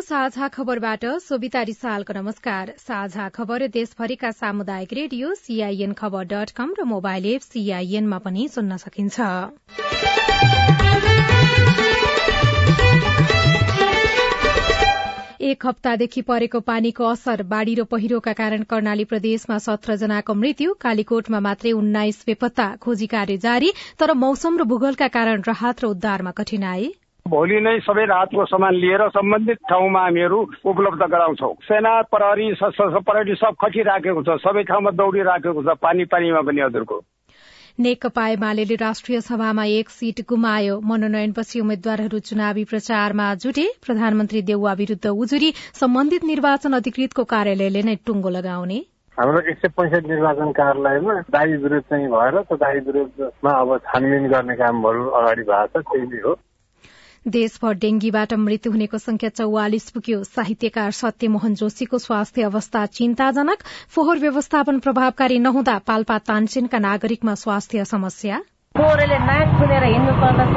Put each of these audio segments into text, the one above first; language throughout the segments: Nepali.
साझा खबरबाट सोभिता रिसालको नमस्कार। साझा खबर देशभरिका सामुदायिक रेडियो सीआईएन खबर डट कम र मोबाइल एप सीआईएनमा पनि सुन्न सकिन्छ। एक हप्तादेखि परेको पानीको असर बाढ़ी र पहिरोका कारण कर्णाली प्रदेशमा सत्र जनाको मृत्यु कालीकोटमा मात्रै उन्नाइस बेपत्ता खोजी कार्य जारी तर मौसम र भूगोलका कारण राहत र उद्धारमा कठिनाई। भोलि नै सबै राहतको सामान लिएर सम्बन्धित ठाउँमा हामीहरू उपलब्ध गराउँछौ। सेना प्रहरी सशस्त्र प्रहरी सब खटिराखेको छ। सबै ठाउँमा दौडिराखेको छ। पानी पानीमा पनि हजुरको। नेकपा एमाले राष्ट्रिय सभामा एक सीट गुमायो। मनोनयनपछि उम्मेद्वारहरू चुनावी प्रचारमा जुटे। प्रधानमन्त्री देउवा विरूद्ध उजुरी। सम्बन्धित निर्वाचन अधिकृतको कार्यालयले नै टुङ्गो लगाउने। हाम्रो एक सय पैँसठी निर्वाचन कार्यालयमा दावी विरोध चाहिँ भएर त्यो दावी विरोधमा अब छानबिन गर्ने कामहरू अगाडि भएको छ त्यही नै हो। देशभर डेंगीबाट मृत्यु हुनेको संख्या चौवालिस पुग्यो। साहित्यकार सत्यमोहन जोशीको स्वास्थ्य अवस्था चिन्ताजनक। फोहोर व्यवस्थापन प्रभावकारी नहुँदा पाल्पा तानसेनका नागरिकमा स्वास्थ्य समस्या। फोहोरले नाक खुलेर हिँड्नु पर्दछ।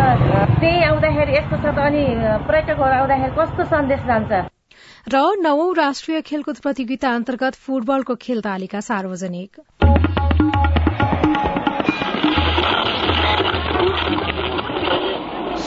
त्यही आउँदाखेरि यस्तो छ त अनि पर्यटकहरू आउँदाखेरि कस्तो सन्देश जान्छ। र नवौं राष्ट्रिय खेलकुद प्रतियोगिता अन्तर्गत फुटबलको खेल तालिका सार्वजनिक।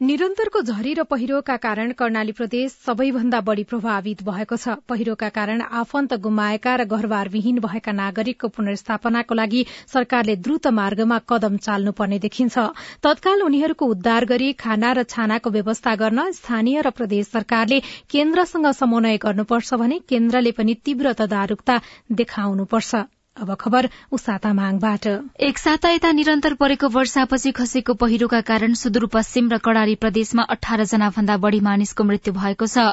निरन्तरको झरी र पहिरोका कारण कर्णाली प्रदेश सबैभन्दा बढ़ी प्रभावित भएको छ। पहिरोका कारण आफन्त गुमाएका र घरबार विहीन भएका नागरिकको पुनर्स्थापनाको लागि सरकारले द्रुत मार्गमा कदम चाल्नुपर्ने देखिन्छ। तत्काल उनीहरूको उद्धार गरी खाना र छानाको व्यवस्था गर्न स्थानीय र प्रदेश सरकारले केन्द्रसँग समन्वय गर्नुपर्छ भने केन्द्रले पनि तीव्र तदारूकता देखाउनुपर्छ। अब खबर एक साता यता निरन्तर परेको वर्षापछि खसेको पहिरोका कारण सुदूरपश्चिम र कड़ारी प्रदेशमा अठार जना भन्दा बढ़ी मानिसको मृत्यु भएको छ।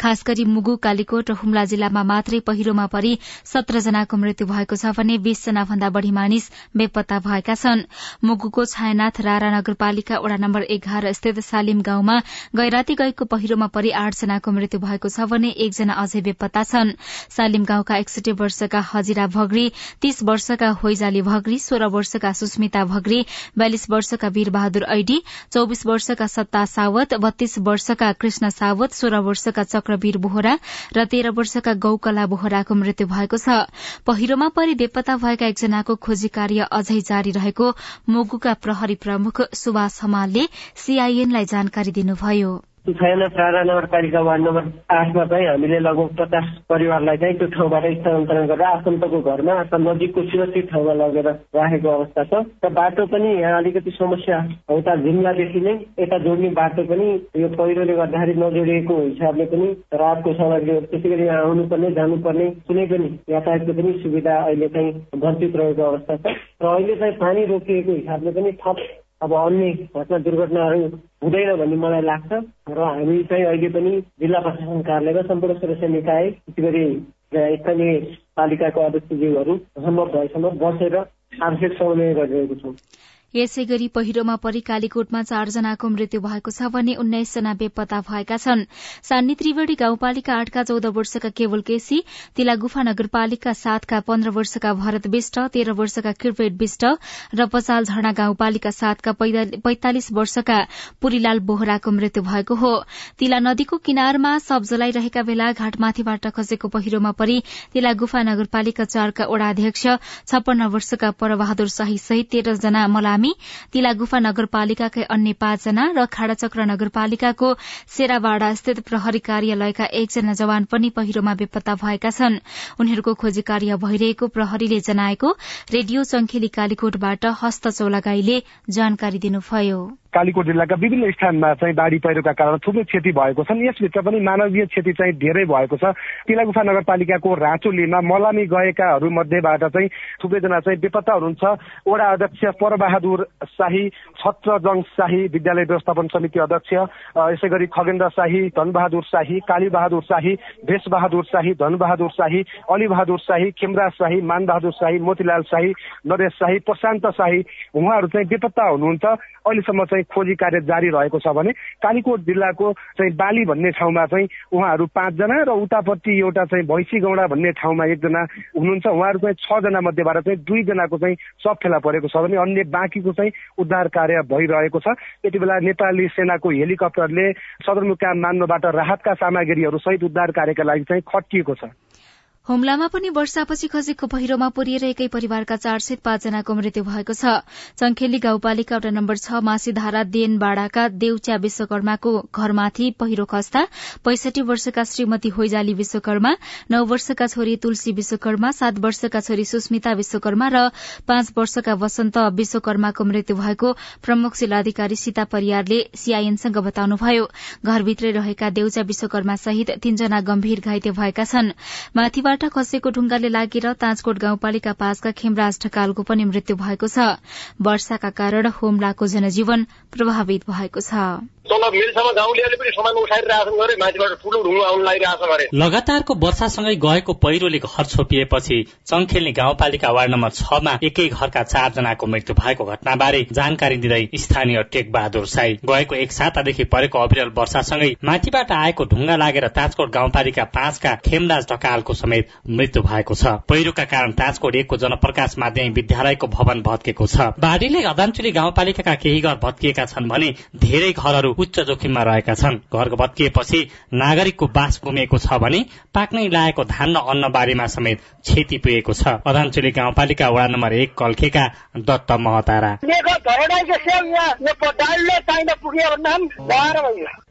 खास गरी मुगु कालीकोट र हुम्ला जिल्लामा मात्रै पहिरोमा परि सत्र जनाको मृत्यु भएको छ भने बीस जना भन्दा बढ़ी मानिस बेपत्ता भएका छन्। मुगुको छायानाथ रारा नगरपालिका वड़ा नम्बर एघार स्थित सालिम गाउँमा गैराती गएको पहिरोमा परि आठ जनाको मृत्यु भएको छ भने एकजना अझै बेपत्ता छन्। सालिम गाउँका एकसठी वर्षका हजिरा भगरी तीस वर्षका होइजाली भग्री सोह्र वर्षका सुस्मिता भग्री बयालिस वर्षका वीर बहादुर ऐडी चौविस वर्षका सत्ता सावत बत्तीस वर्षका कृष्ण सावत सोह्र वर्षका चक्रवीर बोहरा र तेह्र वर्षका गौकला बोहराको मृत्यु भएको छ। पहिरोमा परि बेपत्ता भएका एकजनाको खोजी कार्य अझै जारी रहेको मोगुका प्रहरी प्रमुख सुभाष हमालले सीआईएनलाई जानकारी दिनुभयो। छैन प्रारा नगरपालिका वार्ड नम्बर आठमा चाहिँ हामीले लगभग पचास परिवारलाई चाहिँ त्यो ठाउँबाट स्थानान्तरण गरेर आफन्तको घरमा नजिकको सुरक्षित ठाउँमा लगेर राखेको अवस्था छ। र बाटो पनि यहाँ अलिकति समस्या उता झिङ्गादेखि नै यता जोड्ने बाटो पनि यो पहिरोले गर्दाखेरि नजोडिएको हिसाबले पनि रातको सामग्रीहरू त्यसै गरी यहाँ आउनुपर्ने जानुपर्ने कुनै पनि यातायातको पनि सुविधा अहिले चाहिँ वञ्चित रहेको अवस्था छ। र अहिले चाहिँ पानी रोकिएको हिसाबले पनि थप अब अन्य घटना दुर्घटनाहरू हुँदैन भन्ने मलाई लाग्छ र हामी चाहिँ अहिले पनि जिल्ला प्रशासन कार्यालय र सम्पूर्ण सुरक्षा निकाय विशेष गरी स्थानीय पालिकाको अध्यक्षज्यूहरू सम्भव भएसम्म बसेर आवश्यक समन्वय गरिरहेको छौँ। यसै गरी पहिरोमा परि कालीकोटमा चारजनाको मृत्यु भएको छ भने उन्नाइसजना बेपत्ता भएका छन्। सान्नी त्रिवेणी गाउँपालिका आठका चौध वर्षका केवल केसी तिला गुफा नगरपालिका सातका पन्ध्र वर्षका भरत विष्ट तेह्र वर्षका किर्पेट विष्ट र पचाल झरना गाउँपालिका सातका पैंतालिस वर्षका पुरीलाल बोहराको मृत्यु भएको हो। तिला नदीको किनारमा सब जलाइरहेका बेला घाटमाथिबाट खसेको पहिरोमा परि तिला गुफा नगरपालिका चारका वडा अध्यक्ष छप्पन्न वर्षका परबहादुर शाही सहित तेह्रजना मलामी बिरामी तिलागुफा नगरपालिकाकै अन्य पाँचजना र खाडाचक्र नगरपालिकाको सेरावाड़ा स्थित प्रहरी कार्यालयका एकजना जवान पनि पहिरोमा बेपत्ता भएका छन्। उनीहरूको खोजी कार्य भइरहेको प्रहरीले जनाएको रेडियो संखेली कालीकोटबाट हस्त चौलागाईले जानकारी दिनुभयो। कालीकोट जिल्लाका विभिन्न स्थानमा चाहिँ बाढ़ी पहिरोका कारण थुप्रै क्षति भएको छन्। यसभित्र पनि मानवीय क्षति चाहिँ धेरै भएको छ। तिलागुफा नगरपालिकाको राँचोलीमा मलामी गएकाहरू मध्येबाट चाहिँ थुप्रैजना चाहिँ बेपत्ता हुनुहुन्छ। वडा अध्यक्ष परबहादुर शाही छत्रजङ शाही विद्यालय व्यवस्थापन समिति अध्यक्ष यसै गरी खगेन्द्र शाही धनबहादुर शाही कालीबहादुर शाही भेषबहादुर शाही धनबहादुर शाही अलीबहादुर शाही खेमराज शाही मानबहादुर शाही मोतीलाल शाही नरेश शाही प्रशान्त शाही उहाँहरू चाहिँ बेपत्ता हुनुहुन्छ। अहिलेसम्म चाहिँ खोजी कार्य जारी रहेको छ भने कालीकोट जिल्लाको चाहिँ बाली भन्ने ठाउँमा चाहिँ उहाँहरू पाँचजना र उतापट्टि एउटा चाहिँ भैँसी गौडा भन्ने ठाउँमा एकजना हुनुहुन्छ। उहाँहरू चाहिँ छजना मध्येबाट चाहिँ दुईजनाको चाहिँ सब फेला परेको छ भने अन्य बाँकीको चाहिँ उद्धार कार्य भइरहेको छ। यति बेला नेपाली सेनाको हेलिकप्टरले सदरमुकाम मान्नुबाट राहतका सामग्रीहरू सहित उद्धार कार्यका लागि चाहिँ खटिएको छ। हुम्लामा पनि वर्षापछि खसेको पहिरोमा पुरिएर एकै परिवारका चार सय पाँचजनाको मृत्यु भएको छ। चंखेली गाउँपालिका वटा नम्बर छ मासीधारा देनबाडाका देउच्या विश्वकर्माको घरमाथि पहिरो खस्दा पैसठी वर्षका श्रीमती होइजाली विश्वकर्मा नौ वर्षका छोरी तुलसी विश्वकर्मा सात वर्षका छोरी सुस्मिता विश्वकर्मा र पाँच वर्षका वसन्त विश्वकर्माको मृत्यु भएको प्रमुख जिल्लाधिकारी सीता परियारले सीआईएनसँग बताउनुभयो। घरभित्रै रहेका देउचा विश्वकर्मा सहित तीनजना गम्भीर घाइते भएका छन्। माथिबाट खसेको ढुङ्गाले लागेर ताजकोट गाउँपालिका पाँचका खेमराज ढकालको पनि मृत्यु भएको छ। वर्षाका कारण होमलाको जनजीवन प्रभावित भएको छ। तल मिलसम्म गाउँलेहरूले पनि सामान उठाइरहेछन् गरे माथिबाट ठुलो ढुङ्गा आउनु लागिरहेछ गरे लगातारको वर्षासँगै गएको पहिरोले घर छोपिएपछि चङखेल्ने गाउँपालिका वार्ड नम्बर छमा एकै घरका चारजनाको मृत्यु भएको घटनाबारे जानकारी दिँदै स्थानीय टेक बहादुर साई गएको एक सातादेखि परेको अविरल वर्षासँगै माथिबाट आएको ढुङ्गा लागेर ताजकोट गाउँपालिका पाँचका खेमराज ढकालको समेत मृत्यु भएको छ। पहिरोका कारण ताजकोट एकको जनप्रकाश माध्यमिक विद्यालयको भवन भत्केको छ। बाढ़ीले अदानचुली गाउँपालिकाका केही घर भत्किएका छन् भने धेरै घरहरू उच्च जोखिममा रहेका छन्। घर भत्किएपछि नागरिकको बास गुमेको छ भने पाक्नै लागेको धान र अन्नबारीमा समेत क्षति पुगेको छ। अधानचुली गाउँपालिका वडा नम्बर एक कल्खेका दत्त महतारा।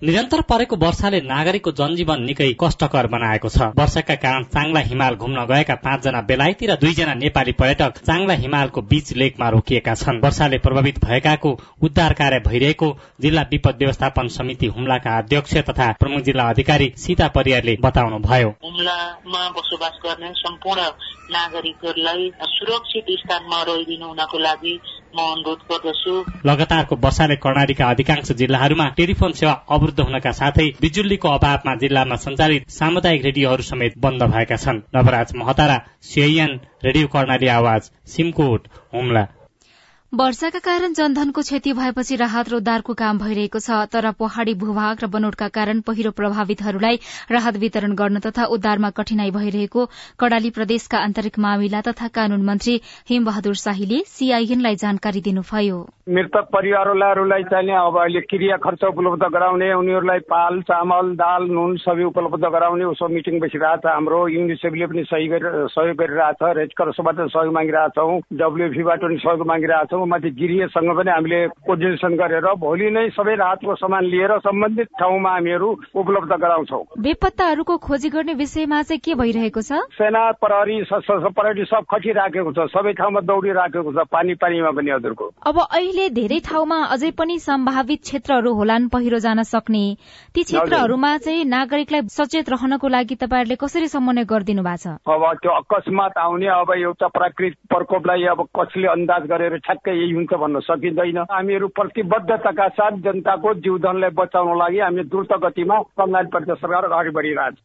निरन्तर परेको वर्षाले नागरिकको जनजीवन निकै कष्टकर बनाएको छ। वर्षाका कारण चाङ्ला हिमाल घुम्न गएका पाँचजना बेलायती र दुईजना नेपाली पर्यटक चाङ्ला हिमालको बीच लेकमा रोकिएका छन्। वर्षाले प्रभावित भएकाको उद्धार कार्य भइरहेको जिल्ला विपद व्यवस्थापन समिति हुम्लाका अध्यक्ष तथा प्रमुख जिल्ला अधिकारी सीता परियारले बताउनु भयो हुम्लामा बसोबास गर्ने सम्पूर्ण नागरिकहरूलाई सुरक्षित स्थानमा रहिदिनु हुनको लागि म अनुरोध गर्दछु। लगातारको वर्षाले कर्णालीका अधिकांश जिल्लाहरूमा टेलिफोन सेवा अवरुद्ध हुनका साथै बिजुलीको अभावमा जिल्लामा सञ्चालित सामुदायिक रेडियोहरू समेत बन्द भएका छन्। Nabaraj Mahatara CIN radio Karnali Awaj Simkot Humla. वर्षाका कारण जनधनको क्षति भएपछि राहत र उद्धारको काम भइरहेको छ तर पहाड़ी भूभाग र बनोटका कारण पहिरो प्रभावितहरूलाई राहत वितरण गर्न तथा उद्धारमा कठिनाई भइरहेको कडाली प्रदेशका आन्तरिक मामिला तथा कानून मन्त्री हिमबहादुर शाहीले सीआईएनलाई जानकारी दिनुभयो। मृतक परिवारहरूलाई चाहिने अब अहिले क्रिया खर्च उपलब्ध गराउने उनीहरूलाई पाल चामल दाल नुन सबै उपलब्ध गराउने उसो मिटिङ बसिरहेछ। हाम्रो युनिसेफले पनि सहयोग गरिरहेछ रेड क्रसबाट सहयोग मागिरहेछौ डब्ल्युएफीबाट पनि सहयोग मागिरहेछौँ। माथि गृहसँग पनि हामीले कोर्डिनेसन गरेर भोलि नै सबै राहतको सामान लिएर सम्बन्धित ठाउँमा हामीहरू उपलब्ध गराउँछौ। बेपत्ताहरूको खोजी गर्ने विषयमा चाहिँ के भइरहेको छ? सेना प्रहरी सशस्त्र प्रहरी सब खटिराखेको छ सबै ठाउँमा दौडिराखेको छ पानी पानीमा पनि हजुरको। अब अहिले धेरै ठाउँमा अझै पनि सम्भावित क्षेत्रहरू होलान् पहिरो जान सक्ने। ती क्षेत्रहरूमा चाहिँ नागरिकलाई सचेत रहनको लागि तपाईँहरूले कसरी समन्वय गरिदिनु भएको छ? अब त्यो अकस्मात आउने अब एउटा प्राकृतिक प्रकोपलाई अब कसले अन्दाज गरेर ठ्याक्क यही हुन्छ भन्न सकिँदैन। हामीहरू प्रतिबद्धताका साथ जनताको जीवधनलाई बचाउन लागि हामी द्रुत गतिमा कर्णाली प्रदेश सरकार अगाडि बढिरहेछ।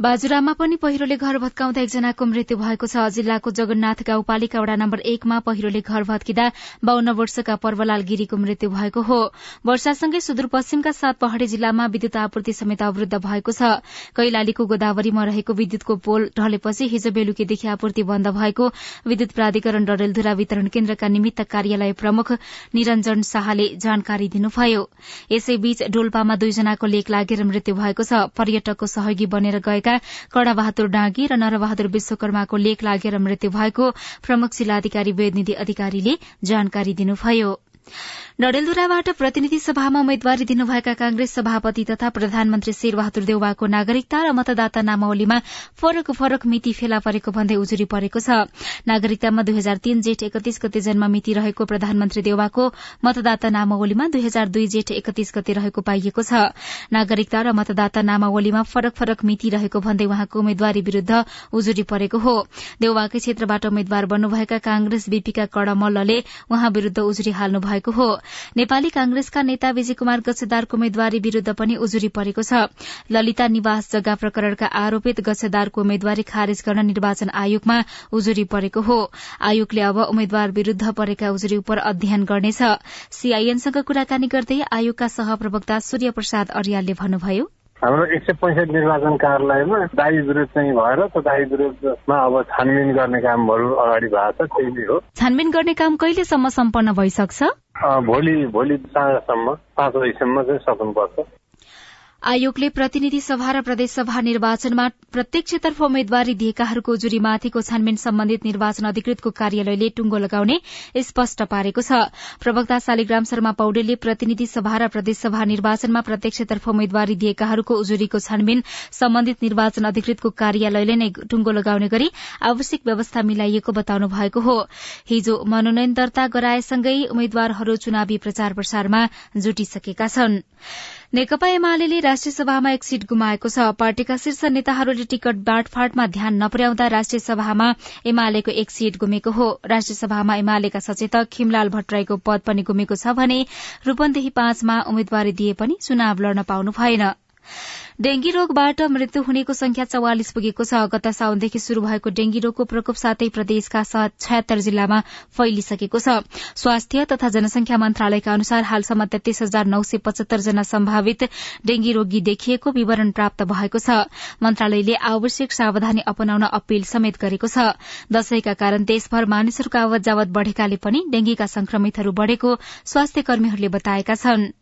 बाजुरामा पनि पहिरोले घर भत्काउँदा एकजनाको मृत्यु भएको छ। जिल्लाको जगन्नाथ गाउँपालिका वडा नम्बर एकमा पहिरोले घर भत्किँदा बाहन्न वर्षका पर्वलाल गिरीको मृत्यु भएको हो। वर्षासँगै सुदूरपश्चिमका सात पहाड़ी जिल्लामा विद्युत आपूर्ति समेत अवरूद्ध भएको छ। कैलालीको गोदावरीमा रहेको विद्युतको पोल ढलेपछि हिजो बेलुकीदेखि आपूर्ति बन्द भएको विद्युत प्राधिकरण डडेलधुरा वितरण केन्द्रका निमित्त कार्यालय प्रमुख निरञ्जन शाहले जानकारी दिनुभयो। यसैबीच डोल्पामा दुईजनाको लेक लागेर मृत्यु भएको छ। पर्यटकको सहयोगी बनेर गएका भएका कड़ा बहादुर डाँगी र नरबहादुर विश्वकर्माको लेख लागेर मृत्यु भएको प्रमुख जिल्लाधिकारी वेदनिधि अधिकारीले जानकारी दिनुभयो। डडेलधुराबाट प्रतिनिधि सभामा उम्मेद्वारी दिनुभएका कांग्रेस सभापति तथा प्रधानमन्त्री शेरबहादुर देउवाको नागरिकता र मतदाता नामावलीमा फरक फरक मिति फेला परेको भन्दै उजुरी परेको छ। नागरिकतामा दुई हजार तीन जेठ एकतीस गते जन्म मिति रहेको प्रधानमन्त्री देउवाको मतदाता नामावलीमा दुई हजार दुई जेठ एकतीस गते रहेको पाइएको छ। नागरिकता र मतदाता नामावलीमा फरक फरक मिति रहेको भन्दै उहाँको उम्मेद्वारी विरूद्ध उजुरी परेको हो। देउवाकै क्षेत्रबाट उम्मेद्वार बन्नुभएका कांग्रेस बीपीका कडमल्लले उहाँ विरूद्ध उजुरी हाल्नु भएको हो। नेपाली कांग्रेसका नेता विजय कुमार गच्छेदारको उम्मेद्वारी विरूद्ध पनि उजुरी परेको छ। ललिता निवास जग्गा प्रकरणका आरोपित गच्छेदारको उम्मेद्वारी खारेज गर्न निर्वाचन आयोगमा उजुरी परेको हो। आयोगले अब उम्मेद्वार विरूद्ध परेका उजुरी उप अध्ययन गर्नेछ। सीआईएनसँग कुराकानी गर्दै आयोगका सहप्रवक्ता सूर्य प्रसाद अर्यालले भन्नुभयो हाम्रो एक सय पैँसठी निर्वाचन कार्यालयमा दावी विरोध चाहिँ भएर त्यो दावी विरोधमा अब छानबिन गर्ने कामहरू अगाडि भएको छ त्यही नै हो। छानबिन गर्ने काम कहिलेसम्म सम्पन्न भइसक्छ? भोलि भोलि साँझसम्म पाँच बजीसम्म चाहिँ सक्नुपर्छ। आयोगले प्रतिनिधि सभा र प्रदेशसभा निर्वाचनमा प्रत्यक्षतर्फ उम्मेद्वारी दिएकाहरूको जुरीमाथिको छानबिन सम्बन्धित निर्वाचन अधिकृतको कार्यालयले टुंगो लगाउने स्पष्ट पारेको छ। प्रवक्ता शालिग्राम शर्मा पौडेलले प्रतिनिधि सभा र प्रदेशसभा निर्वाचनमा प्रत्यक्षतर्फ उम्मेद्वारी दिएकाहरूको उजुरीको छानबिन सम्बन्धित निर्वाचन अधिकृतको कार्यालयले नै टुंगो लगाउने गरी आवश्यक व्यवस्था मिलाइएको बताउनु भएको हो। हिजो मनोनयन दर्ता गराएसँगै उम्मेद्वारहरू चुनावी प्रचार प्रसारमा जुटिसकेका छनृ। नेकपा एमाले राष्ट्रिय सभामा एक सीट गुमाएको छ। पार्टीका शीर्ष नेताहरूले टिकट बाँडफाँडमा ध्यान नपुर्याउँदा राष्ट्रिय सभामा एमालेको एक सीट गुमेको हो। राष्ट्रिय सभामा एमालेका सचेतक खिमलाल भट्टराईको पद पनि गुमेको छ भने रूपन्देही पाँचमा उम्मेद्वारी दिए पनि चुनाव लड्न पाउनु भएन। डेंगी रोगबाट मृत्यु हुनेको संख्या चौवालिस पुगेको छ। गत साउनदेखि शुरू भएको डेंगी रोगको प्रकोप सातै प्रदेशका छयत्तर जिल्लामा फैलिसकेको छ। स्वास्थ्य तथा जनसंख्या मन्त्रालयका अनुसार हालसम्म तेत्तीस हजार नौ सय पचहत्तर जना सम्भावित डेंगी रोगी देखिएको विवरण प्राप्त भएको छ। मन्त्रालयले आवश्यक सावधानी अपनाउन अपील समेत गरेको छ। दशैंका कारण देशभर मानिसहरूको आवत जावत बढ़ेकाले पनि डेंगीका संक्रमितहरू बढ़ेको स्वास्थ्य कर्मीहरूले बताएका छनृ।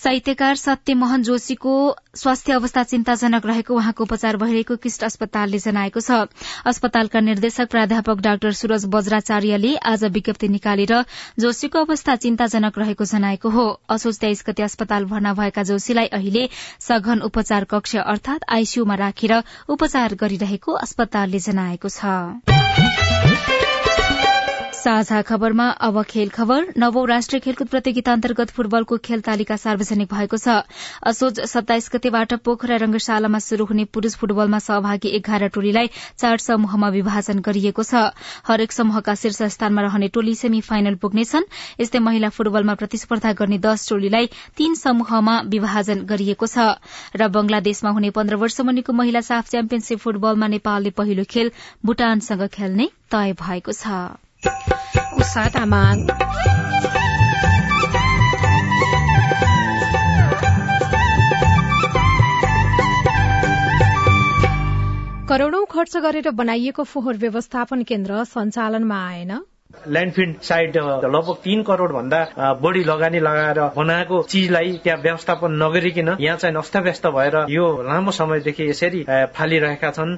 साहित्यकार सत्यमोहन जोशीको स्वास्थ्य अवस्था चिन्ताजनक रहेको उहाँको उपचार भइरहेको किस्ट अस्पतालले जनाएको छ। अस्पतालका निर्देशक प्राध्यापक डाक्टर सूरज बज्राचार्यले आज विज्ञप्ति निकालेर जोशीको अवस्था चिन्ताजनक रहेको जनाएको हो। असोज तेइस गते अस्पताल भर्ना भएका जोशीलाई अहिले सघन उपचार कक्ष अर्थात आईसीयूमा राखेर उपचार गरिरहेको अस्पतालले जनाएको छ। साझा खबरमा अब खेल खबर। नवौं राष्ट्रिय खेलकुद प्रतियोगिता अन्तर्गत फुटबलको खेल तालिका सार्वजनिक भएको छ। असोज सत्ताइस गतेबाट पोखरा रंगशालामा शुरू हुने पुरूष फुटबलमा सहभागी एघार टोलीलाई चार समूहमा विभाजन गरिएको छ। हरेक समूहका शीर्ष स्थानमा रहने टोली सेमी फाइनल पुग्नेछन्। यस्तै महिला फुटबलमा प्रतिस्पर्धा गर्ने दश टोलीलाई तीन समूहमा विभाजन गरिएको छ। र बंगलादेशमा हुने पन्ध्र वर्ष मुनिको महिला साफ च्याम्पियनशीप फुटबलमा नेपालले पहिलो खेल भूटानसँग खेल्ने तय भएको छ। माग करोड़ौं खर्च गरेर बनाइएको फोहोर व्यवस्थापन केन्द्र सञ्चालनमा आएन। ल्यान्डफिल्ड साइड लगभग तीन करोड़ भन्दा बढी लगानी लगाएर बनाएको चिजलाई त्यहाँ व्यवस्थापन नगरिकन यहाँ चाहिँ अस्तव्यस्त भएर यो लामो समयदेखि यसरी फालिरहेका छन्।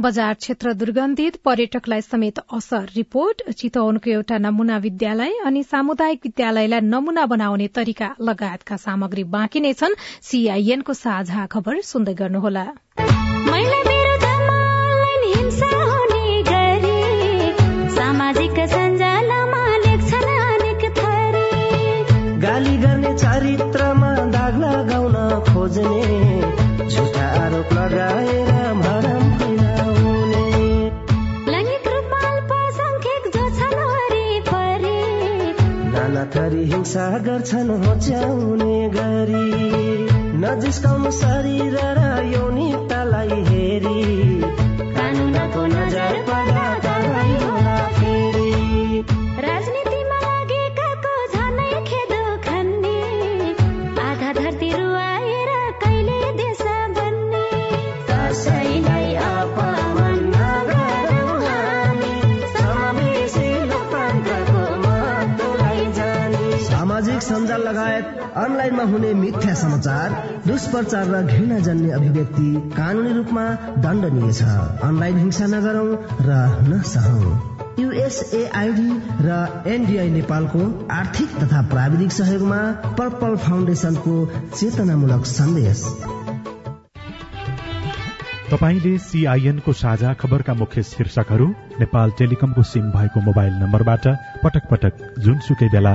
बजार क्षेत्र दुर्गन्धित पर्यटकलाई समेत असर। रिपोर्ट चितवनको एउटा नमूना विद्यालय अनि सामुदायिक विद्यालयलाई नमूना बनाउने तरिका लगायतका सामग्री बाँकी नै छन्। सीआईएनको साझा खबर सुन्दै गर्नुहोला। सामाजिक थरी हिंसा गर्छन् होच्याउने गरी। नजिस्काउनु शरीर र यौनिकतालाई सामाजिक सञ्जाल लगायत अनलाइनमा हुने मिथ्या समाचार दुष्प्रचार र घृणा जन्ने अभिव्यक्ति कानूनी रूपमा दण्डनीय छ। अनलाइन हिंसा नगरौं र नसहौं। युएसएआईडी र एनडिआई नेपालको आर्थिक तथा प्राविधिक सहयोगमा पर्पल फाउन्डेसनको चेतनामूलक सन्देश। तपाईँले सीआईएनको साझा खबरका मुख्य शीर्षकहरू नेपाल टेलिकमको सिम भएको मोबाइल नम्बरबाट पटक पटक जुनसुकै बेला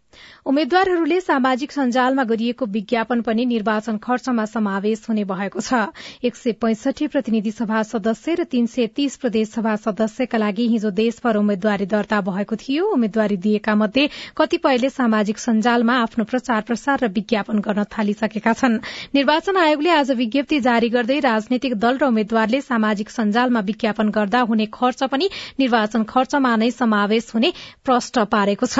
उम्मेद्वारहरूले सामाजिक सञ्जालमा गरिएको विज्ञापन पनि निर्वाचन खर्चमा समावेश हुने भएको छ। एक सय पैंसठी प्रतिनिधि सभा सदस्य र तीन सय तीस प्रदेश सभा सदस्यका लागि हिजो देशभर उम्मेद्वारी दर्ता भएको थियो। उम्मेद्वारी दिएका मध्ये कतिपयले सामाजिक सञ्जालमा आफ्नो प्रचार प्रसार र विज्ञापन गर्न थालिसकेका छन्। निर्वाचन आयोगले आज विज्ञप्ति जारी गर्दै राजनैतिक दल र उम्मेद्वारले सामाजिक सञ्जालमा विज्ञापन गर्दा हुने खर्च पनि निर्वाचन खर्चमा नै समावेश हुने प्रष्ट पारेको छ।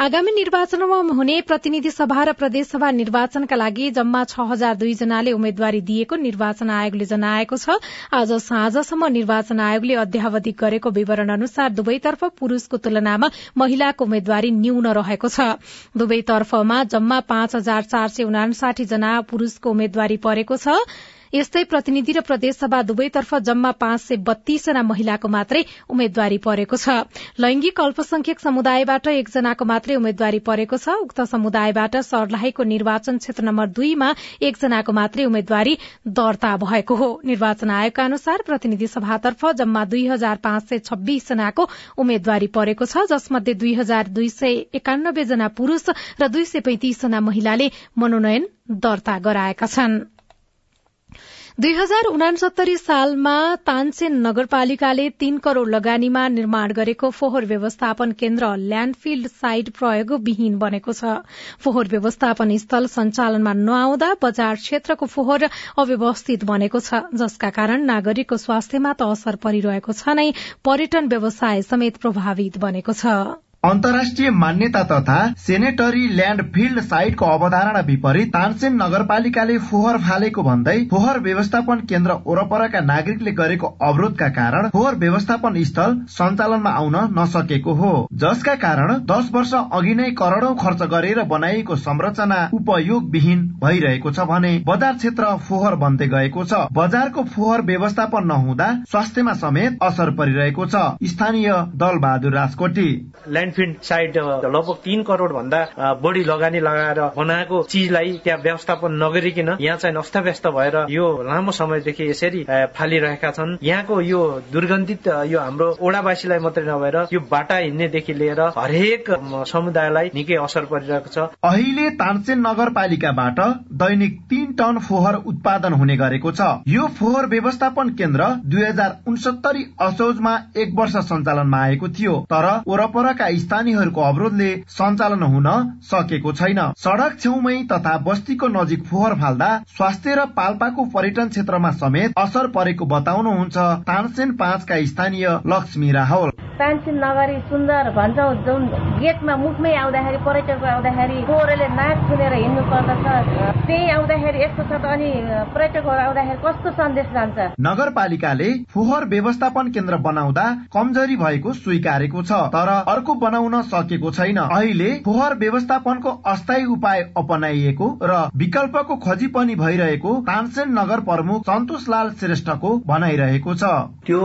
आगामी निर्वाचनमा हुने प्रतिनिधि सभा र प्रदेशसभा निर्वाचनका लागि जम्मा छ हजार दुई जनाले उम्मेद्वारी दिएको निर्वाचन आयोगले जनाएको छ। आज साँझसम्म निर्वाचन आयोगले अध्यावधि गरेको विवरण अनुसार दुवैतर्फ पुरूषको तुलनामा महिलाको उम्मेद्वारी न्यून रहेको छ। दुवैतर्फमा जम्मा पाँच हजार चार सय उनासाठी जना पुरूषको उम्मेद्वारी परेको छ। यस्तै प्रतिनिधि र प्रदेशसभा दुवैतर्फ जम्मा पाँच सय बत्तीसजना महिलाको मात्रै उम्मेद्वारी परेको छ। लैंगिक अल्पसंख्यक समुदायबाट एकजनाको मात्रै उम्मेद्वारी परेको छ। उक्त समुदायबाट सर्लाहीको निर्वाचन क्षेत्र नम्बर दुईमा एकजनाको मात्रै उम्मेद्वारी दर्ता भएको हो। निर्वाचन आयोगका अनुसार प्रतिनिधि सभातर्फ जम्मा दुई हजार पाँच सय छब्बीस जनाको उम्मेद्वारी परेको छ जसमध्ये दुई हजार दुई सय एकानब्बे जना पुरूष र दुई सय पैंतिस जना महिलाले मनोनयन दर्ता गराएका छनृ। दुई हजार उनासत्तरी सालमा तानसेन नगरपालिकाले तीन करोड़ लगानीमा निर्माण गरेको फोहोर व्यवस्थापन केन्द्र ल्याण्डफिल्ड साइट प्रयोग विहीन बनेको छ। फोहोर व्यवस्थापन स्थल सञ्चालनमा नआउँदा बजार क्षेत्रको फोहोर अव्यवस्थित बनेको छ जसका कारण नागरिकको स्वास्थ्यमा त असर परिरहेको छ नै पर्यटन व्यवसाय समेत प्रभावित बनेको छ। अन्तर्राष्ट्रिय मान्यता तथा सेनेटरी ल्याण्ड फिल्ड साइटको अवधारणा विपरीत तानसेन नगरपालिकाले फोहोर फालेको भन्दै फोहोर व्यवस्थापन केन्द्र वरपरका नागरिकले गरेको अवरोधका कारण फोहोर व्यवस्थापन स्थल सञ्चालनमा आउन नसकेको हो। जसका कारण दस वर्ष अघि नै करोड़ौं खर्च गरेर बनाइएको संरचना उपयोग विहीन भइरहेको छ भने बजार क्षेत्र फोहोर बन्दै गएको छ। बजारको फोहोर व्यवस्थापन नहुँदा स्वास्थ्यमा समेत असर परिरहेको छ। स्थानीय दल बहादुर राजकोटी ल्यान्डफिल्ड साइड लगभग तीन करोड़ भन्दा बढी लगानी लगाएर बनाएको चिजलाई त्यहाँ व्यवस्थापन नगरिकन यहाँ चाहिँ अस्तव्यस्त भएर यो लामो समयदेखि यसरी फालिरहेका छन्। यहाँको यो दुर्गन्धित यो हाम्रो ओडावासीलाई मात्रै नभएर यो बाटा हिँड्नेदेखि लिएर हरेक समुदायलाई निकै असर परिरहेको छ। अहिले तानसेन नगरपालिकाबाट दैनिक तीन टन फोहोर उत्पादन हुने गरेको छ। यो फोहोर व्यवस्थापन केन्द्र दुई हजार उनसत्तरी असोजमा एक वर्ष सञ्चालनमा आएको थियो। तर वरपरका स्थानीयहरूको अवरोधले सञ्चालन हुन सकेको छैन। सड़क छेउमै तथा बस्तीको नजिक फोहोर फाल्दा स्वास्थ्य र पाल्पाको पर्यटन क्षेत्रमा समेत असर परेको बताउनुहुन्छ तानसेन पाँचका स्थानीय लक्ष्मी राहल। तानसेन नगरी सुन्दर भन्छौ जुन गेटमा मुखमै आउँदाखेरि पर्यटकको आउँदाखेरि फोहोरले नाक सुनेर हिँड्नु पर्दछ। त्यही आउँदाखेरि यस्तो छ त अनि पर्यटकहरू आउँदाखेरि कस्तो सन्देश जान्छ? नगरपालिकाले फोहोर व्यवस्थापन केन्द्र बनाउँदा कमजोरी भएको स्वीकारेको छ तर अर्को बनाउन सकेको छैन। अहिले फोहोर व्यवस्थापनको अस्थायी उपाय अपनाइएको र विकल्पको खोजी पनि भइरहेको तानसेन नगर प्रमुख सन्तोष लाल श्रेष्ठको भनाइरहेको छ। त्यो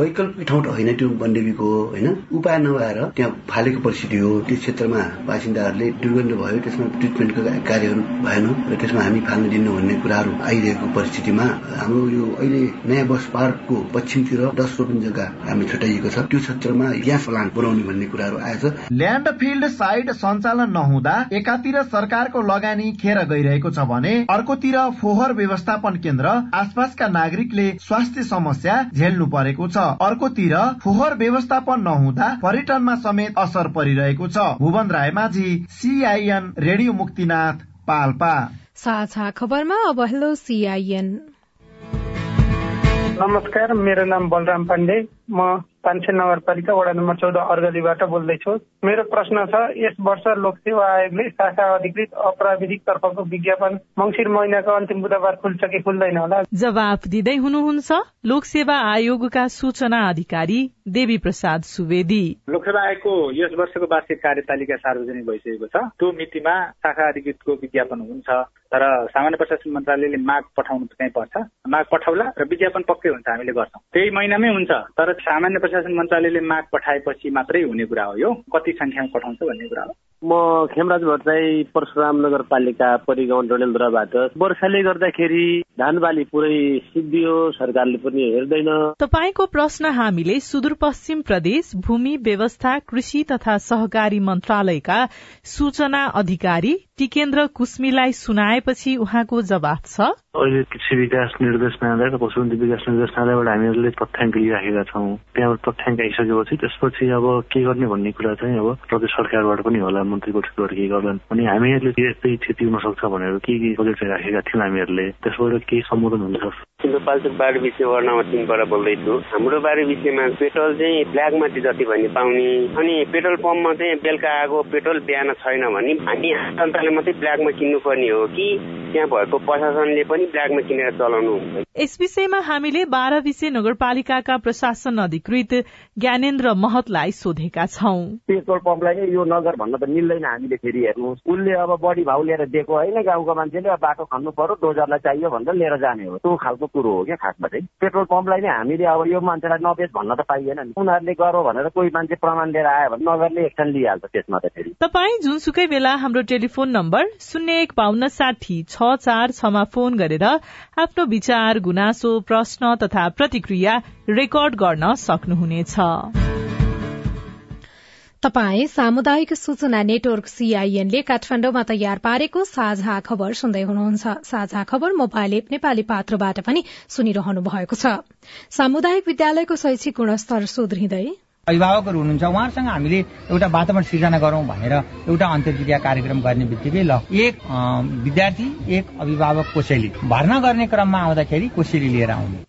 वैकल्पिक ठाउँ होइन त्यो बन्देवीको हो होइन? उपाय नभएर त्यहाँ फालेको परिस्थिति हो। त्यस क्षेत्रमा बासिन्दाहरूले दुर्गन्ध भयो त्यसमा ट्रिटमेन्टको कार्यहरू भएन र त्यसमा हामी फाल्न दिनु भन्ने कुराहरू आइरहेको परिस्थितिमा हाम्रो यो अहिले नयाँ बस पार्कको पश्चिमतिर दस रोपन जग्गा हामी छुट्याइएको छ। त्यो क्षेत्रमा ग्यास प्लान्ट बनाउने भन्ने कुराहरू आएछ। ल्याण्ड फिल्ड साइट सञ्चालन नहुँदा एकातिर सरकारको लगानी खेर गइरहेको छ भने अर्कोतिर फोहोर व्यवस्थापन केन्द्र आसपासका नागरिकले स्वास्थ्य समस्या झेल्नु परेको छ। अर्कोतिर फोहोर व्यवस्था व्यवस्थापन नहुँदा पर्यटनमा समेत असर परिरहेको छ। Bhuwan Raymajhi CIN radio Muktinath Palpa. साझा खबरमा अब हेलो सीआईएन नमस्कार मेरो नाम बलराम पाण्डे। म पान्छे नगरपालिका वडा नम्बर चौध अर्गलीबाट बोल्दैछु। मेरो प्रश्न छ यस वर्ष लोकसेवा आयोगले शाखा अधिकृत अप्राविधिक तर्फको विज्ञापन मङ्सिर महिनाको अन्तिम बुधबार खुल्छ कि खुल्दैन होला। जवाफ दिँदै हुनुहुन्छ लोकसेवा आयोगका सूचना अधिकारी देवी प्रसाद सुवेदी। लोकसेवा आयोगको यस वर्षको वार्षिक कार्यतालिका सार्वजनिक भइसकेको छ। त्यो मितिमा शाखा अधिकृतको विज्ञापन हुन्छ तर सामान्य प्रशासन मन्त्रालयले माग पठाउनु चाहिँ पर्छ। माग पठाउला र विज्ञापन पक्कै हुन्छ हामीले गर्छौँ। त्यही महिनामै हुन्छ तर सामान्य प्रशासन मन्त्रालयले माग पठाएपछि मात्रै हुने कुरा हो यो। कति संख्यामा पठाउँछ भन्ने कुरा हो। म खेमराज भट्टराई परशुराम नगरपालिका परिगाउँ डडेलधुराबाट। वर्षाले गर्दाखेरि धान बाली पुरै सिद्धियो सरकारले पनि हेर्दैन। तपाईँको प्रश्न हामीले सुदूरपश्चिम प्रदेश भूमि व्यवस्था कृषि तथा सहकारी मन्त्रालयका सूचना अधिकारी टिकेन्द्र कुस्मीलाई सुनाएपछि उहाँको जवाफ छ। अहिले कृषि विकास निर्देशनालय र पशुपति विकास निर्देशनालयबाट हामीहरूले तथ्याङ्क लिइराखेका छौँ। त्यहाँबाट तथ्याङ्क आइसकेपछि त्यसपछि अब के गर्ने भन्ने कुरा चाहिँ अब प्रदेश सरकारबाट पनि होला। मन्त्री परिषदबाट के गर्लान् अनि हामीहरूले यस्तै क्षति हुन सक्छ भनेर के के बजेट राखेका थियौँ हामीहरूले त्यसबाट केही सम्बोधन हुन्छ सिन्धुपाल्चोक बाढी विषय वार्ड नम्बर तिनबाट बोल्दैछु। हाम्रो बाढी विषयमा पेट्रोल चाहिँ ब्ल्याकमा जति भने पाउने। अनि पेट्रोल पम्पमा चाहिँ बेलुका आएको पेट्रोल बिहान छैन भने हामी जनताले मात्रै ब्ल्याकमा किन्नुपर्ने हो कि त्यहाँ भएको प्रशासनले पनि ब्ल्याकमा किनेर चलाउनु यस विषयमा हामीले बाह्र विषय नगरपालिकाका प्रशासन अधिकृत ज्ञानेन्द्र महतलाई सोधेका छौं। पेट्रोल पम्पलाई यो नगर भन्न त मिल्दैन हामीले फेरि हेर्नु उसले अब बढी भाउ लिएर दिएको होइन गाउँको मान्छेले बाटो खन्नु पर्यो डोजरलाई चाहियो भनेर लिएर जाने हो। त्यो खालको कुरो हो क्या खासमा चाहिँ पेट्रोल पम्पलाई नै हामीले अब यो मान्छेलाई नबेच भन्न त पाइएन नि। उनीहरूले गरौँ भनेर कोही मान्छे प्रमाण लिएर आयो भने नगरले एक्सन लिइहाल्छ त्यसमा त फेरि। तपाईँ जुनसुकै बेला हाम्रो टेलिफोन नम्बर शून्य एक बान्न साठी छ चार छमा फोन गरेर आफ्नो विचार गुनासो प्रश्न तथा प्रतिक्रिया रेकर्ड गर्न सक्नुहुनेछ। तपाई सामुदायिक सूचना नेटवर्क सीआईएनले काठमाडौँमा तयार पारेको साझा खबर सुन्दै हुनुहुन्छ। साझा खबर मोबाइल एप नेपाली पात्रबाट पनि सुनिरहनु भएको छ। सामुदायिक विद्यालयको शैक्षिक गुणस्तर सुध्रिँदै। अभिभावकहरू हुनुहुन्छ। उहाँहरूसँग हामीले एउटा वातावरण सिर्जना गरौँ भनेर एउटा अन्तर्क्रिया कार्यक्रम गर्ने बित्तिकै ल एक विद्यार्थी एक अभिभावक कोसेली। भर्ना गर्ने क्रममा आउँदाखेरि कोसेली लिएर आउने।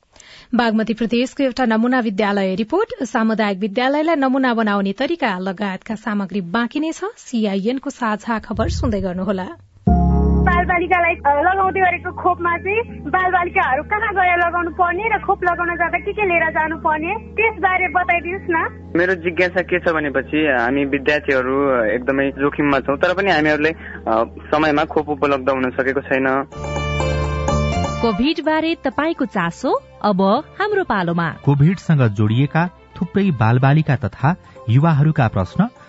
बागमती प्रदेशको एउटा नमूना विद्यालय रिपोर्ट सामुदायिक विद्यालयलाई नमूना बनाउने तरिका लगायतका सामग्री बाँकी नै छ। सीआईएनको साझा खबर सुन्दै गर्नुहोला। बालबालिकालाई लगाउँदै गरेको खोपमा चाहिँ बालबालिकाहरू कहाँ गएर लगाउनु पर्ने र खोप लगाउन जाँदा के के लिएर जानु पर्ने त्यसबारे बताइदिनुहोस् न। मेरो जिज्ञासा के छ भनेपछि हामी विद्यार्थीहरू एकदमै जोखिममा छौँ तर पनि हामीहरूले समयमा खोप उपलब्ध हुन सकेको छैन। कोभिड बारे तपाईँको चासो अब हाम्रो पालोमा। कोभिडसँग जोडिएका थुप्रै बालबालिका तथा युवाहरूका प्रश्न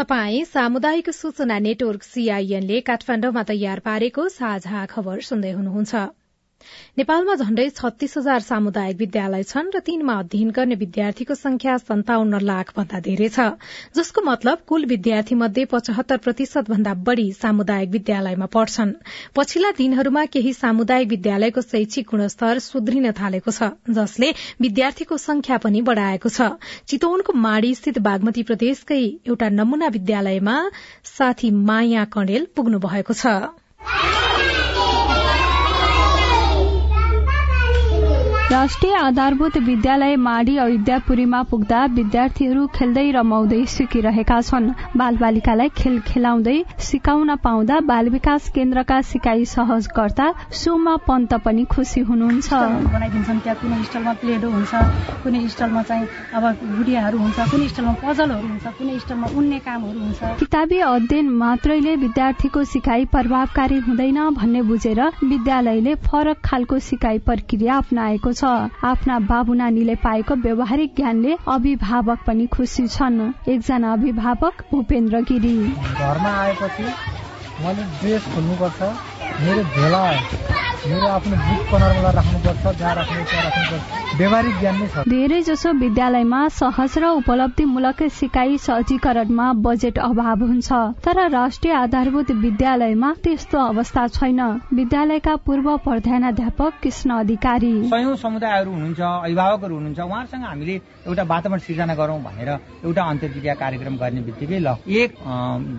तपाई सामुदायिक सूचना नेटवर्क सीआईएनले काठमाडौँमा तयार पारेको साझा खबर सुन्दै हुनुहुन्छ। नेपालमा झण्डै छत्तीस हजार सामुदायिक विद्यालय छन् र तीनमा अध्ययन गर्ने विद्यार्थीको संख्या सन्ताउन्न लाख भन्दा धेरै छ जसको मतलब कुल विद्यार्थी मध्ये पचहत्तर प्रतिशत भन्दा बढ़ी सामुदायिक विद्यालयमा पढ्छन्। पछिल्ला दिनहरूमा केही सामुदायिक विद्यालयको शैक्षिक गुणस्तर सुध्रिन थालेको छ जसले विद्यार्थीको संख्या पनि बढ़ाएको छ। चितवनको माडी स्थित बागमती प्रदेशकै एउटा नमूना विद्यालयमा साथी माया कणेल पुग्नु भएको छ। राष्ट्रिय आधारभूत विद्यालय माडी अयोध्यापुरीमा पुग्दा विद्यार्थीहरू खेल्दै रमाउँदै सिकिरहेका छन्। बालबालिकालाई खेल खेलाउँदै सिकाउन पाउँदा बाल विकास केन्द्रका सिकाइ सहजकर्ता सोमा पन्त पनि खुसी हुनुहुन्छ। बनाइदिन्छन् त्यहाँ कुनै स्टलमा प्लेडो हुन्छ कुनै स्टलमा चाहिँ अब गुडियाहरू हुन्छ कुनै स्टलमा पजलहरू हुन्छ कुनै स्टलमा उन्ने कामहरू हुन्छ। किताबी अध्ययन मात्रैले विद्यार्थीको सिकाइ प्रभावकारी हुँदैन भन्ने बुझेर विद्यालयले फरक खालको सिकाइ प्रक्रिया अप्नाएको छ। आफ्ना बाबु नानीले पाएको व्यवहारिक ज्ञानले अभिभावक पनि खुसी छन्। एकजना अभिभावक भूपेन्द्र गिरी। घरमा आएपछि मैले ड्रेस खोल्नुपर्छ। मेरो झोला मेरो आफ्नो बुक कनरमा राख्नुपर्छ जहाँ राख्नु त्यहाँ राख्नुपर्छ। व्यवहारिक ज्ञान नै छ। धेरै जसो विद्यालयमा सहज र उपलब्धिमूलक सिकाइ सहजीकरणमा बजेट अभाव हुन्छ। तर राष्ट्रिय आधारभूत विद्यालयमा त्यस्तो अवस्था छैन। विद्यालयका पूर्व प्रधानाध्यापक कृष्ण अधिकारी। सयौं समुदायहरू हुनुहुन्छ अभिभावकहरू हुनुहुन्छ उहाँहरूसँग हामीले एउटा वातावरण सिर्जना गरौँ भनेर एउटा अन्तर्क्रिया कार्यक्रम गर्ने बित्तिकै ल एक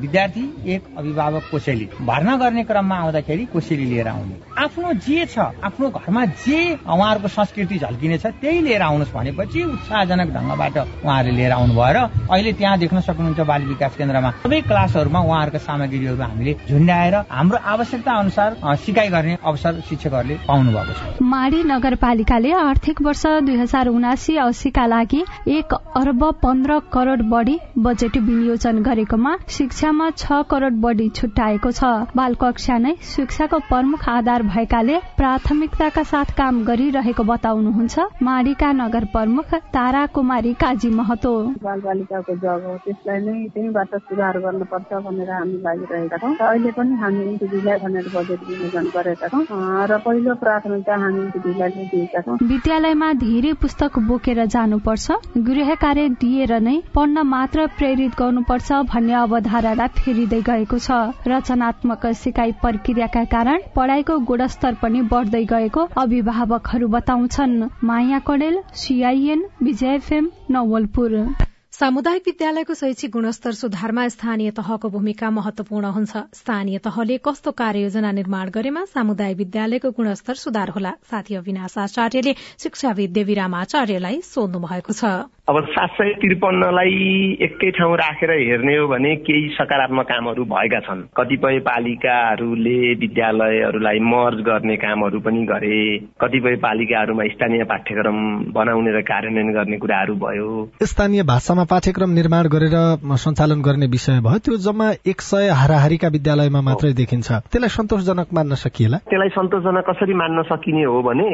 विद्यार्थी एक अभिभावक कोसेली भर्ना गर्ने क्रममा आउँदाखेरि कोसेली लिएर आउने? आफ्नो जे छ आफ्नो घरमा जे उहाँहरूको संस्कृति झल्किनेछ त्यही लिएर आउनुहोस् भनेपछि उत्साहजनक ढङ्गबाट उहाँहरूले लिएर आउनु भएर अहिले त्यहाँ देख्न सक्नुहुन्छ बाल विकास केन्द्रमा सबै क्लासहरूमा उहाँहरूका सामग्रीहरू हामीले झुन्ड्याएर हाम्रो आवश्यकता अनुसार सिकाइ गर्ने अवसर शिक्षकहरूले पाउनु भएको छ। माडी नगरपालिकाले आर्थिक वर्ष दुई हजार उनासी अस्सीका लागि एक अर्ब पन्ध्र करोड़ बढ़ी बजेट विनियोजन गरेकोमा शिक्षामा छ करोड़ बढ़ी छुट्याएको छ। बाल कक्षा नै शिक्षाको प्रमुख आधार भएकाले प्राथमिकताका साथ काम गरिरहेको बताउनुहुन्छ। माडीका नगर प्रमुख तारा कुमारी काजी महतो। बाल बालिकाको जग हो त्यसलाई नै त्यहीँबाट सुधार गर्नुपर्छ भनेर हामी लागिरहेका छौँ। अहिले पनि हामी इन्टिभीलाई भनेर बजेट विनियोजन गरेका छौँ। र पहिलो प्राथमिकता हामी इन्टिभीलाई नै दिएका छौँ। विद्यालयमा धेरै पुस्तक बोकेर जानुपर्छ गृह कार्य दिएर नै पढ्न मात्र प्रेरित गर्नुपर्छ भन्ने अवधारणा फेरिँदै गएको छ। रचनात्मक सिकाइ प्रक्रियाका कारण पढ़ाइको गुणस्तर पनि बढ़दै गएको अभिभावकहरू बताउँछन्। Maya Kadel CIN Bijay FM Nawalpur. सामुदायिक विद्यालयको शैक्षिक गुणस्तर सुधारमा स्थानीय तहको भूमिका महत्वपूर्ण हुन्छ। स्थानीय तहले कस्तो कार्ययोजना निर्माण गरेमा सामुदायिक विद्यालयको गुणस्तर सुधार होला? साथी अविनाश आचार्यले शिक्षाविद देवीराम आचार्यलाई सोध्नु भएको छ। अब सात सय त्रिपन्नलाई एकै ठाउँ राखेर हेर्ने हो भने केही सकारात्मक कामहरू भएका छन्। कतिपय पालिकाहरूले विद्यालयहरूलाई मर्ज गर्ने कामहरू पनि गरे। कतिपय पालिकाहरूमा स्थानीय पाठ्यक्रम बनाउने र कार्यान्वयन गर्ने कुराहरू भयो। स्थानीय भाषामा पाठ्यक्रम निर्माण गरेर सञ्चालन गर्ने विषय भयो। त्यो जम्मा एक सय हाराहारीका विद्यालयमा मात्रै देखिन्छ। त्यसलाई सन्तोषजनक मान्न सकिएला? त्यसलाई सन्तोषजनक कसरी मान्न सकिने हो भने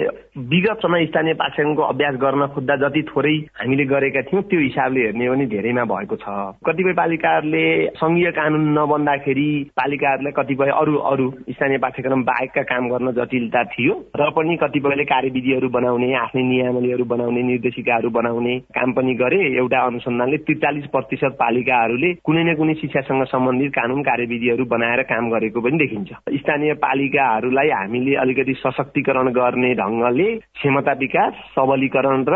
विगत समय स्थानीय पाठ्यक्रमको अभ्यास गर्न खोज्दा जति थोरै हामीले गरेका थियौँ त्यो हिसाबले हेर्ने भने धेरैमा भएको छ। कतिपय पालिकाहरूले संघीय कानून नबन्दाखेरि पालिकाहरूलाई कतिपय अरू अरू स्थानीय पाठ्यक्रम बाहेकका काम गर्न जटिलता थियो र पनि कतिपयले कार्यविधिहरू बनाउने आफ्नै नियमावलीहरू बनाउने निर्देशिकाहरू बनाउने काम पनि गरे। एउटा अनुसन्धानले त्रिचालिस प्रतिशत पालिकाहरूले कुनै न कुनै शिक्षासँग सम्बन्धित कानून कार्यविधिहरू बनाएर काम गरेको पनि देखिन्छ। स्थानीय पालिकाहरूलाई हामीले अलिकति सशक्तिकरण गर्ने ढङ्गले क्षमता विकास सबलीकरण र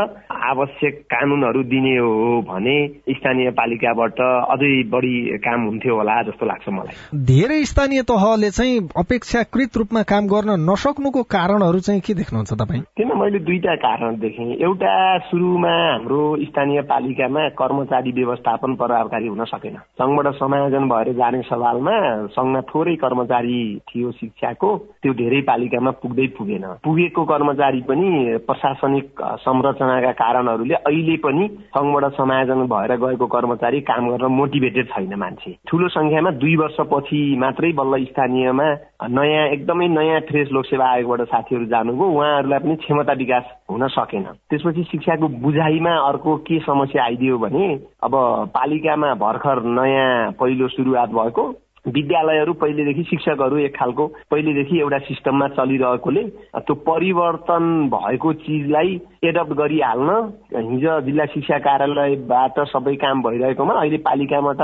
आवश्यक कानूनहरू दिने हो भने स्थानीय पालिकाबाट अझै बढी काम हुन्थ्यो होला जस्तो लाग्छ मलाई। धेरै स्थानीय तहले चाहिँ अपेक्षाकृत रूपमा काम गर्न नसक्नुको कारणहरू चाहिँ के देख्नुहुन्छ तपाईँ? किन मैले दुईटा कारण देखेँ। एउटा सुरुमा हाम्रो स्थानीय पालिकामा कर्मचारी व्यवस्थापन प्रभावकारी हुन सकेन। सङ्घबाट समायोजन भएर जाने सवालमा सङ्घमा थोरै कर्मचारी थियो शिक्षाको त्यो धेरै पालिकामा पुग्दै पुगेन। पुगेको कर्मचारी पनि प्रशासनिक संरचनाका कारणहरूले अहिले पनि सङ्घबाट समायोजन भएर गएको कर्मचारी काम गर्न मोटिभेटेड छैन मान्छे। ठूलो संख्यामा दुई वर्षपछि मात्रै बल्ल स्थानीयमा नयाँ एकदमै नयाँ फ्रेस लोकसेवा आयोगबाट साथीहरू जानुभयो। उहाँहरूलाई पनि क्षमता विकास हुन सकेन। त्यसपछि शिक्षाको बुझाइमा अर्को के समस्या आइदियो भने अब पालिकामा भर्खर नयाँ पहिलो सुरुवात भएको विद्यालयहरू पहिलेदेखि शिक्षकहरू एक खालको पहिलेदेखि एउटा सिस्टममा चलिरहेकोले त्यो परिवर्तन भएको चिजलाई एडप्ट गरिहाल्न हिजो जिल्ला शिक्षा कार्यालयबाट सबै काम भइरहेकोमा अहिले पालिकाबाट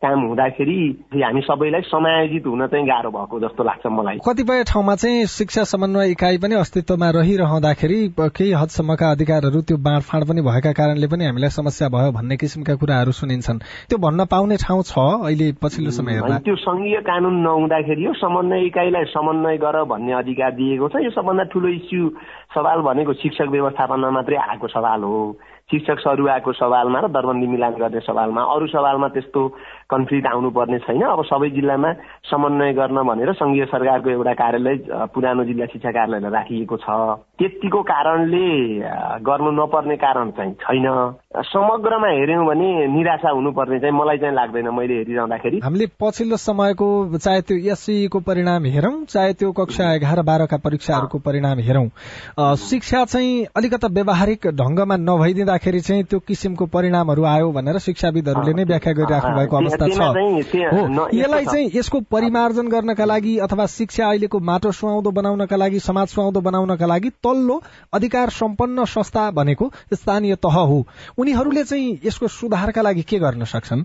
काम हुँदाखेरि हामी सबैलाई समायोजित हुन चाहिँ गाह्रो भएको जस्तो लाग्छ मलाई। कतिपय ठाउँमा चाहिँ शिक्षा समन्वय इकाइ पनि अस्तित्वमा रहिरहँदाखेरि केही हदसम्मका अधिकारहरू त्यो बाँडफाँड पनि भएका कारणले पनि हामीलाई समस्या भयो भन्ने किसिमका कुराहरू सुनिन्छन्। त्यो भन्न पाउने ठाउँ छ अहिले पछिल्लो समय त्यो संघीय कानून नहुँदाखेरि यो समन्वय इकाइलाई समन्वय गर भन्ने अधिकार दिएको छ। यो सबभन्दा ठुलो इस्यु सवाल भनेको शिक्षक व्यवस्थापनमा मात्रै आएको सवाल हो। शिक्षक सरुवाको सवालमा र दरबन्दी मिलान गर्ने सवालमा। अरू सवालमा त्यस्तो कन्फ्लिक्ट आउनुपर्ने छैन। अब सबै जिल्लामा समन्वय गर्न भनेर संघीय सरकारको एउटा कार्यालय पुरानो जिल्ला शिक्षा कार्यालयलाई राखिएको छ। त्यतिको कारणले गर्नु नपर्ने कारण चाहिँ छैन। समग्रमा हेऱ्यौँ भने निराशा हुनुपर्ने चाहिँ मलाई चाहिँ लाग्दैन मैले हेरिरहँदाखेरि। हामीले पछिल्लो समयको चाहे त्यो एससीको परिणाम हेरौँ चाहे त्यो कक्षा एघार बाह्रका परीक्षाहरूको परिणाम हेरौँ। शिक्षा चाहिँ अलिकता व्यावहारिक ढंगमा नभइदिँदाखेरि चाहिँ त्यो किसिमको परिणामहरू आयो भनेर शिक्षाविदहरूले नै व्याख्या गरिराख्नु भएको अवस्था छ। हो। यसलाई चाहिँ यसको परिमार्जन गर्नका लागि अथवा शिक्षा अहिलेको माटो सुहाउँदो बनाउनका लागि समाज सुहाउँदो बनाउनका लागि तल्लो अधिकार सम्पन्न संस्था भनेको स्थानीय तह हो। उनीहरूले चाहिँ यसको सुधारका लागि के गर्न सक्छन्?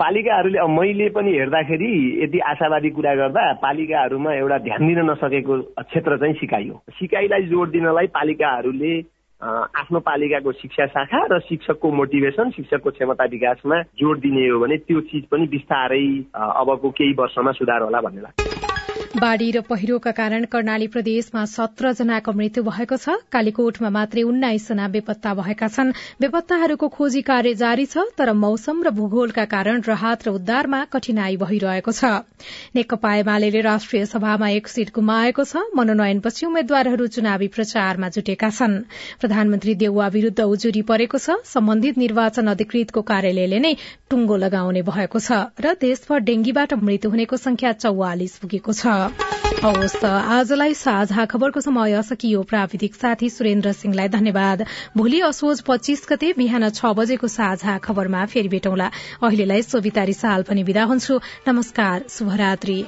पालिकाहरूले मैले पनि हेर्दाखेरि यदि आशावादी कुरा गर्दा पालिकाहरूमा एउटा ध्यान दिन नसकेको क्षेत्र चाहिँ सिकाइ हो सिकाइलाई जोड दिनलाई पालिकाहरूले आफ्नो पालिकाको शिक्षा शाखा र शिक्षकको मोटिभेसन शिक्षकको क्षमता विकासमा जोड दिने हो भने त्यो चिज पनि बिस्तारै अबको केही वर्षमा सुधार होला भन्ने लाग्छ। बाढ़ी र पहिरोका कारण कर्णाली प्रदेशमा सत्र जनाको मृत्यु भएको छ। कालीकोटमा मात्रै उन्नाइस जना बेपत्ता भएका छन्। बेपत्ताहरूको खोजी कार्य जारी छ तर मौसम र भूगोलका कारण राहत र उद्धारमा कठिनाई भइरहेको छ। नेकपा एमाले राष्ट्रिय सभामा एक सीट गुमाएको छ। मनोनयनपछि उम्मेद्वारहरू चुनावी प्रचारमा जुटेका छन्। प्रधानमन्त्री देउवा विरूद्ध उजुरी परेको छ। सम्बन्धित निर्वाचन अधिकृतको कार्यालयले नै टुङ्गो लगाउने भएको छ र देशभर डेंगीबाट मृत्यु हुनेको संख्या चौवालिस पुगेको छ। हवस् आजलाई साझा खबरको समय सकियो। प्राविधिक साथी सुरेन्द्र सिंहलाई धन्यवाद। भोलि असोज पच्चीस गते बिहान छ बजेको साझा खबरमा फेरि भेटौँला। अहिलेलाई सोभिता रिसाल पनि विदा हुन्छु। नमस्कार शुभरात्री।